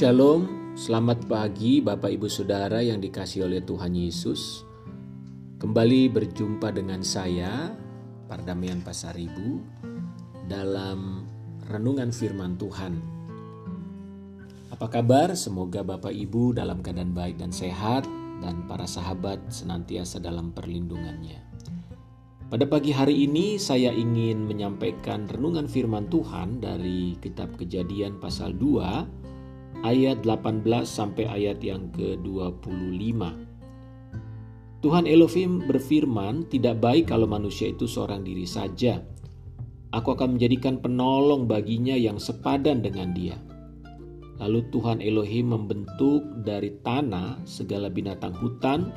Shalom, selamat pagi Bapak Ibu Saudara yang dikasih oleh Tuhan Yesus. Kembali berjumpa dengan saya, Pardamian Pasaribu, dalam renungan firman Tuhan. Apa kabar? Semoga Bapak Ibu dalam keadaan baik dan sehat dan para sahabat senantiasa dalam perlindungannya. Pada pagi hari ini saya ingin menyampaikan renungan firman Tuhan dari kitab Kejadian pasal 2 ayat 18 sampai ayat yang ke-25. Tuhan Elohim berfirman, "Tidak baik kalau manusia itu seorang diri saja. Aku akan menjadikan penolong baginya yang sepadan dengan dia." Lalu Tuhan Elohim membentuk dari tanah segala binatang hutan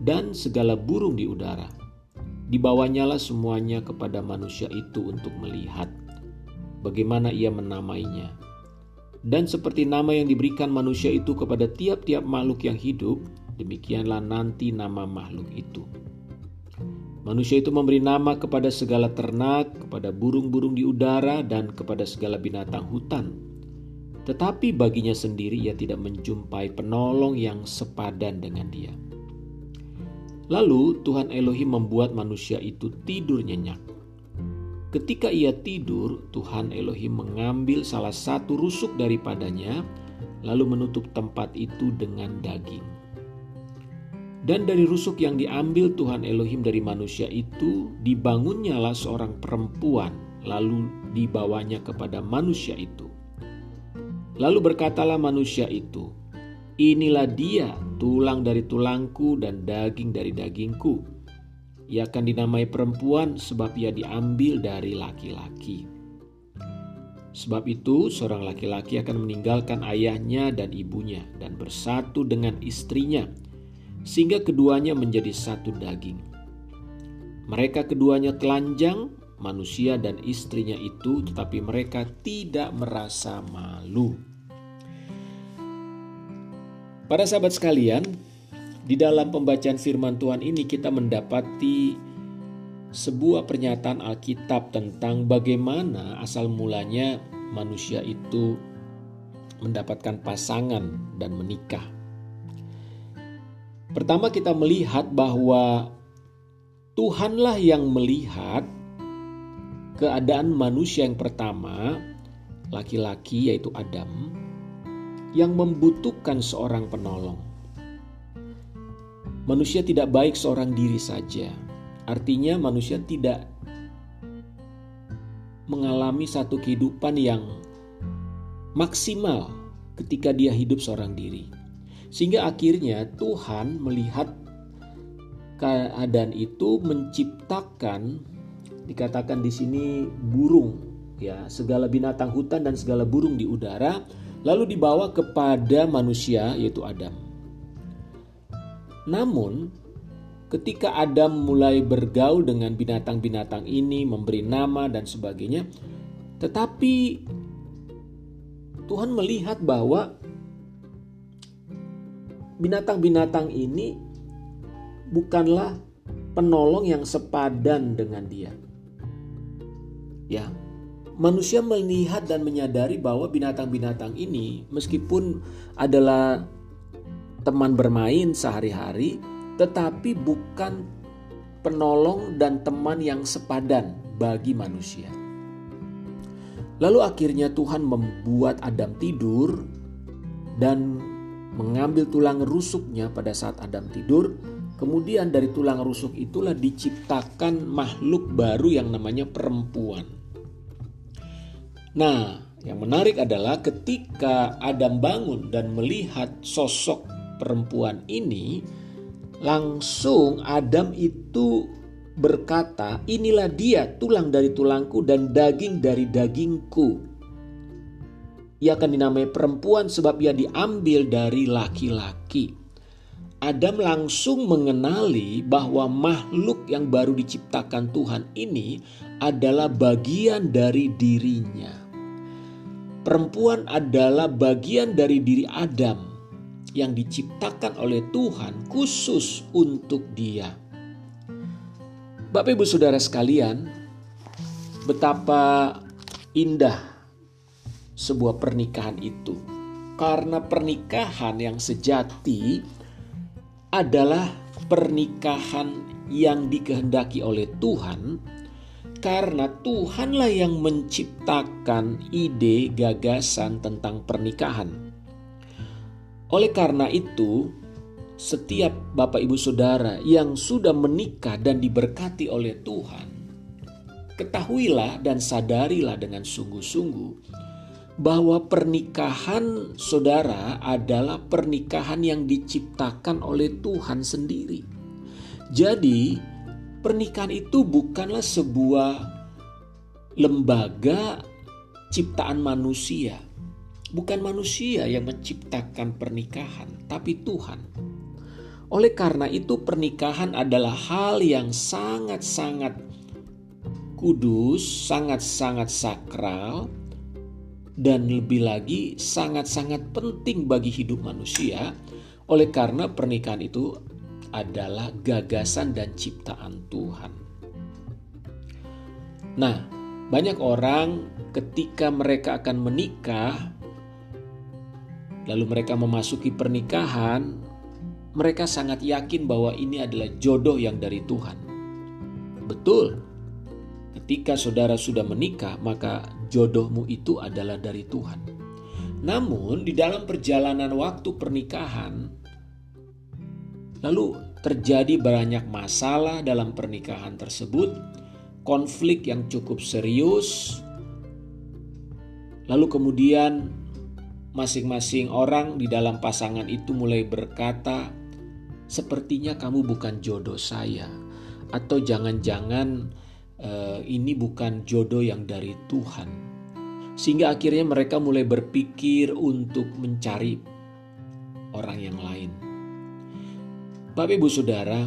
dan segala burung di udara. Dibawanyalah semuanya kepada manusia itu untuk melihat bagaimana ia menamainya dan seperti nama yang diberikan manusia itu kepada tiap-tiap makhluk yang hidup, demikianlah nanti nama makhluk itu. Manusia itu memberi nama kepada segala ternak, kepada burung-burung di udara, dan kepada segala binatang hutan. Tetapi baginya sendiri ia tidak menjumpai penolong yang sepadan dengan dia. Lalu Tuhan Elohim membuat manusia itu tidur nyenyak. Ketika ia tidur, Tuhan Elohim mengambil salah satu rusuk daripadanya, lalu menutup tempat itu dengan daging. Dan dari rusuk yang diambil Tuhan Elohim dari manusia itu, dibangunnyalah seorang perempuan, lalu dibawanya kepada manusia itu. Lalu berkatalah manusia itu, "Inilah dia, tulang dari tulangku dan daging dari dagingku." Ia akan dinamai perempuan sebab ia diambil dari laki-laki. Sebab itu, seorang laki-laki akan meninggalkan ayahnya dan ibunya dan bersatu dengan istrinya, sehingga keduanya menjadi satu daging. Mereka keduanya telanjang, manusia dan istrinya itu, tetapi mereka tidak merasa malu. Para sahabat sekalian, di dalam pembacaan firman Tuhan ini kita mendapati sebuah pernyataan Alkitab tentang bagaimana asal mulanya manusia itu mendapatkan pasangan dan menikah. Pertama kita melihat bahwa Tuhanlah yang melihat keadaan manusia yang pertama, laki-laki yaitu Adam, yang membutuhkan seorang penolong. Manusia tidak baik seorang diri saja. Artinya manusia tidak mengalami satu kehidupan yang maksimal ketika dia hidup seorang diri. Sehingga akhirnya Tuhan melihat keadaan itu menciptakan dikatakan di sini burung ya segala binatang hutan dan segala burung di udara lalu dibawa kepada manusia yaitu Adam. Namun, ketika Adam mulai bergaul dengan binatang-binatang ini, memberi nama dan sebagainya, tetapi Tuhan melihat bahwa binatang-binatang ini bukanlah penolong yang sepadan dengan dia. Ya, manusia melihat dan menyadari bahwa binatang-binatang ini meskipun adalah teman bermain sehari-hari, tetapi bukan penolong dan teman yang sepadan bagi manusia. Lalu akhirnya Tuhan membuat Adam tidur dan mengambil tulang rusuknya pada saat Adam tidur. Kemudian dari tulang rusuk itulah diciptakan makhluk baru yang namanya perempuan. Nah, yang menarik adalah ketika Adam bangun dan melihat sosok perempuan ini, langsung Adam itu berkata, "Inilah dia, tulang dari tulangku dan daging dari dagingku." Ia akan dinamai perempuan sebab ia diambil dari laki-laki. Adam langsung mengenali bahwa makhluk yang baru diciptakan Tuhan ini adalah bagian dari dirinya. Perempuan adalah bagian dari diri Adam yang diciptakan oleh Tuhan khusus untuk dia. Bapak Ibu Saudara sekalian, betapa indah sebuah pernikahan itu. Karena pernikahan yang sejati adalah pernikahan yang dikehendaki oleh Tuhan, karena Tuhanlah yang menciptakan ide gagasan tentang pernikahan. Oleh karena itu, setiap Bapak Ibu Saudara yang sudah menikah dan diberkati oleh Tuhan, ketahuilah dan sadarilah dengan sungguh-sungguh bahwa pernikahan saudara adalah pernikahan yang diciptakan oleh Tuhan sendiri. Jadi, pernikahan itu bukanlah sebuah lembaga ciptaan manusia. Bukan manusia yang menciptakan pernikahan, tapi Tuhan. Oleh karena itu, pernikahan adalah hal yang sangat-sangat kudus, sangat-sangat sakral, dan lebih lagi sangat-sangat penting bagi hidup manusia oleh karena pernikahan itu adalah gagasan dan ciptaan Tuhan. Nah, banyak orang ketika mereka akan menikah lalu mereka memasuki pernikahan, mereka sangat yakin bahwa ini adalah jodoh yang dari Tuhan. Betul, Ketika saudara sudah menikah, maka jodohmu itu adalah dari Tuhan. Namun, di dalam perjalanan waktu pernikahan, lalu terjadi banyak masalah dalam pernikahan tersebut, konflik yang cukup serius, lalu kemudian masing-masing orang di dalam pasangan itu mulai berkata, "Sepertinya kamu bukan jodoh saya." Atau jangan-jangan uh, ini bukan jodoh yang dari Tuhan. Sehingga akhirnya mereka mulai berpikir untuk mencari orang yang lain. Bapak Ibu Saudara,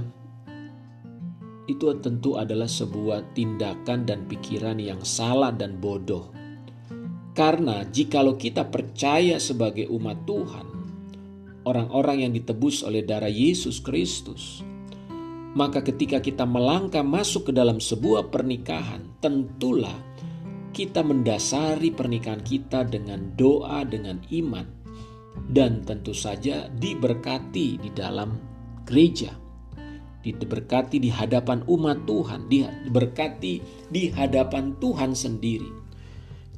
itu tentu adalah sebuah tindakan dan pikiran yang salah dan bodoh. Karena jikalau kita percaya sebagai umat Tuhan, orang-orang yang ditebus oleh darah Yesus Kristus, maka ketika kita melangkah masuk ke dalam sebuah pernikahan, tentulah kita mendasari pernikahan kita dengan doa, dengan iman, dan tentu saja diberkati di dalam gereja, diberkati di hadapan umat Tuhan, diberkati di hadapan Tuhan sendiri.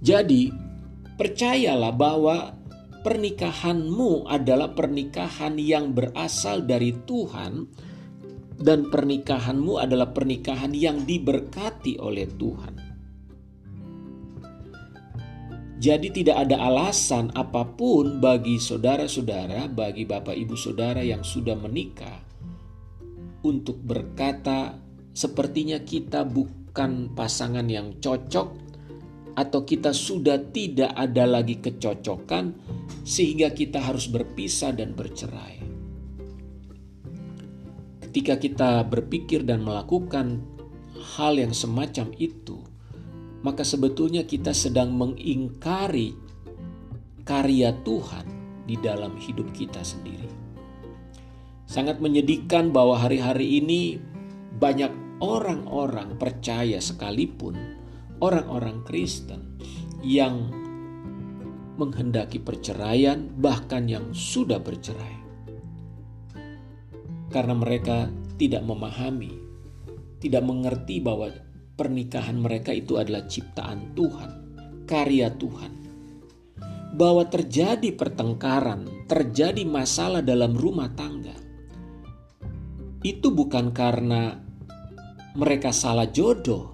Jadi, percayalah bahwa pernikahanmu adalah pernikahan yang berasal dari Tuhan dan pernikahanmu adalah pernikahan yang diberkati oleh Tuhan. Jadi tidak ada alasan apa pun bagi saudara-saudara, bagi bapak ibu saudara yang sudah menikah untuk berkata sepertinya kita bukan pasangan yang cocok atau kita sudah tidak ada lagi kecocokan sehingga kita harus berpisah dan bercerai. Ketika kita berpikir dan melakukan hal yang semacam itu, maka sebetulnya kita sedang mengingkari karya Tuhan di dalam hidup kita sendiri. Sangat menyedihkan bahwa hari-hari ini banyak orang-orang percaya sekalipun orang-orang Kristen yang menghendaki perceraian, bahkan yang sudah bercerai karena mereka tidak memahami, tidak mengerti bahwa pernikahan mereka itu adalah ciptaan Tuhan, karya Tuhan. Bahwa terjadi pertengkaran, terjadi masalah dalam rumah tangga. Itu bukan karena mereka salah jodoh.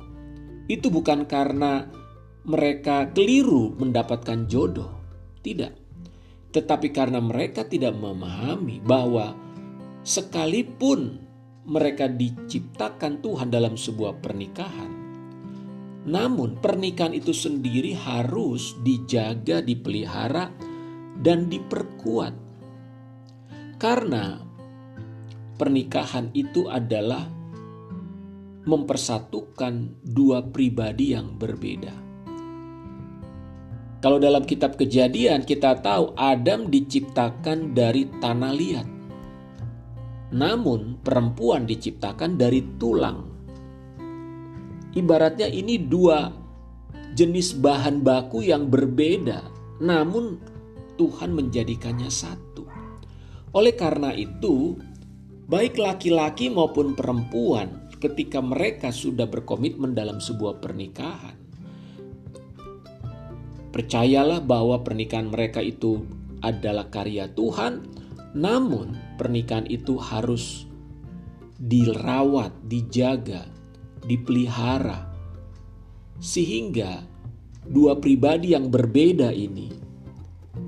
Itu bukan karena mereka keliru mendapatkan jodoh. Tidak. Tetapi karena mereka tidak memahami bahwa sekalipun mereka diciptakan Tuhan dalam sebuah pernikahan, namun pernikahan itu sendiri harus dijaga, dipelihara, dan diperkuat, karena pernikahan itu adalah mempersatukan dua pribadi yang berbeda. Kalau dalam kitab Kejadian, kita tahu Adam diciptakan dari tanah liat. Namun, perempuan diciptakan dari tulang. Ibaratnya, ini dua jenis bahan baku yang berbeda, namun Tuhan menjadikannya satu. Oleh karena itu, baik laki-laki maupun perempuan, ketika mereka sudah berkomitmen dalam sebuah pernikahan, percayalah bahwa pernikahan mereka itu adalah karya Tuhan, namun pernikahan itu harus dirawat, dijaga, dipelihara, sehingga dua pribadi yang berbeda ini,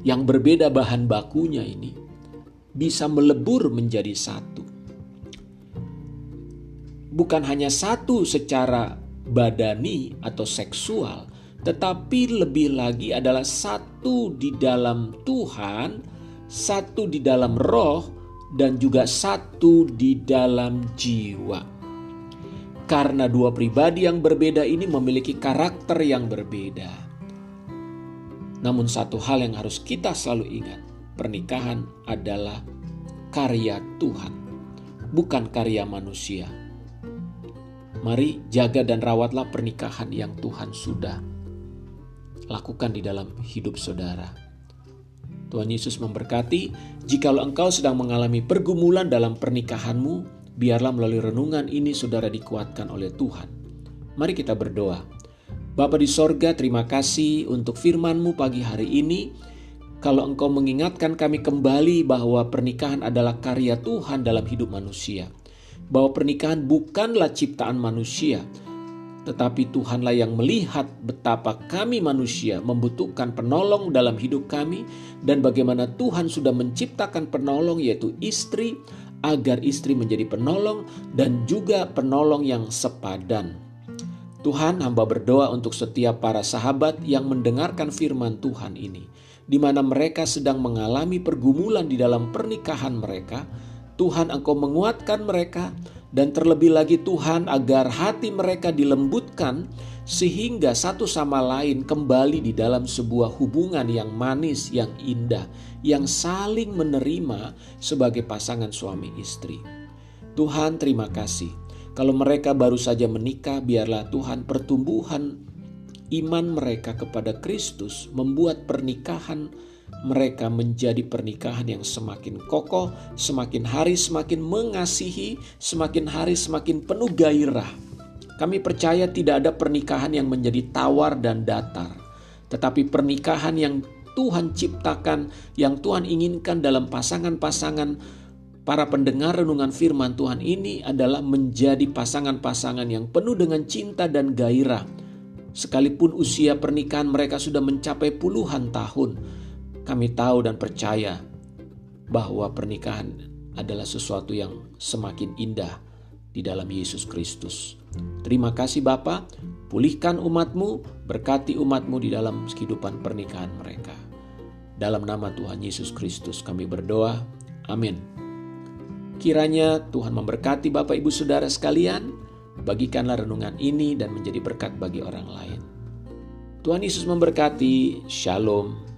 yang berbeda bahan bakunya ini, bisa melebur menjadi satu. Bukan hanya satu secara badani atau seksual, tetapi lebih lagi adalah satu di dalam Tuhan, satu di dalam roh, dan juga satu di dalam jiwa. Karena dua pribadi yang berbeda ini memiliki karakter yang berbeda. Namun, satu hal yang harus kita selalu ingat: pernikahan adalah karya Tuhan, bukan karya manusia. Mari jaga dan rawatlah pernikahan yang Tuhan sudah lakukan di dalam hidup saudara. Tuhan Yesus memberkati, jikalau engkau sedang mengalami pergumulan dalam pernikahanmu, biarlah melalui renungan ini saudara dikuatkan oleh Tuhan. Mari kita berdoa. Bapa di sorga, terima kasih untuk firman-Mu pagi hari ini kalau engkau mengingatkan kami kembali bahwa pernikahan adalah karya Tuhan dalam hidup manusia, bahwa pernikahan bukanlah ciptaan manusia, tetapi Tuhanlah yang melihat betapa kami manusia membutuhkan penolong dalam hidup kami, dan bagaimana Tuhan sudah menciptakan penolong, yaitu istri, agar istri menjadi penolong dan juga penolong yang sepadan. Tuhan, hamba berdoa untuk setiap para sahabat yang mendengarkan firman Tuhan ini di mana mereka sedang mengalami pergumulan di dalam pernikahan mereka, Tuhan Engkau menguatkan mereka dan terlebih lagi Tuhan agar hati mereka dilembutkan sehingga satu sama lain kembali di dalam sebuah hubungan yang manis, yang indah, yang saling menerima sebagai pasangan suami istri. Tuhan terima kasih. Kalau mereka baru saja menikah, biarlah Tuhan pertumbuhan iman mereka kepada Kristus membuat pernikahan mereka menjadi pernikahan yang semakin kokoh, semakin hari semakin mengasihi, semakin hari semakin penuh gairah. Kami percaya tidak ada pernikahan yang menjadi tawar dan datar, tetapi pernikahan yang Tuhan ciptakan, yang Tuhan inginkan dalam pasangan-pasangan para pendengar renungan firman Tuhan ini adalah menjadi pasangan-pasangan yang penuh dengan cinta dan gairah Sekalipun usia pernikahan mereka sudah mencapai puluhan tahun, kami tahu dan percaya bahwa pernikahan adalah sesuatu yang semakin indah di dalam Yesus Kristus. Terima kasih Bapa, pulihkan umatmu, berkati umatmu di dalam kehidupan pernikahan mereka. Dalam nama Tuhan Yesus Kristus kami berdoa. Amin. Kiranya Tuhan memberkati Bapak Ibu Saudara sekalian Bagikanlah renungan ini dan menjadi berkat bagi orang lain. Tuhan Yesus memberkati. Shalom.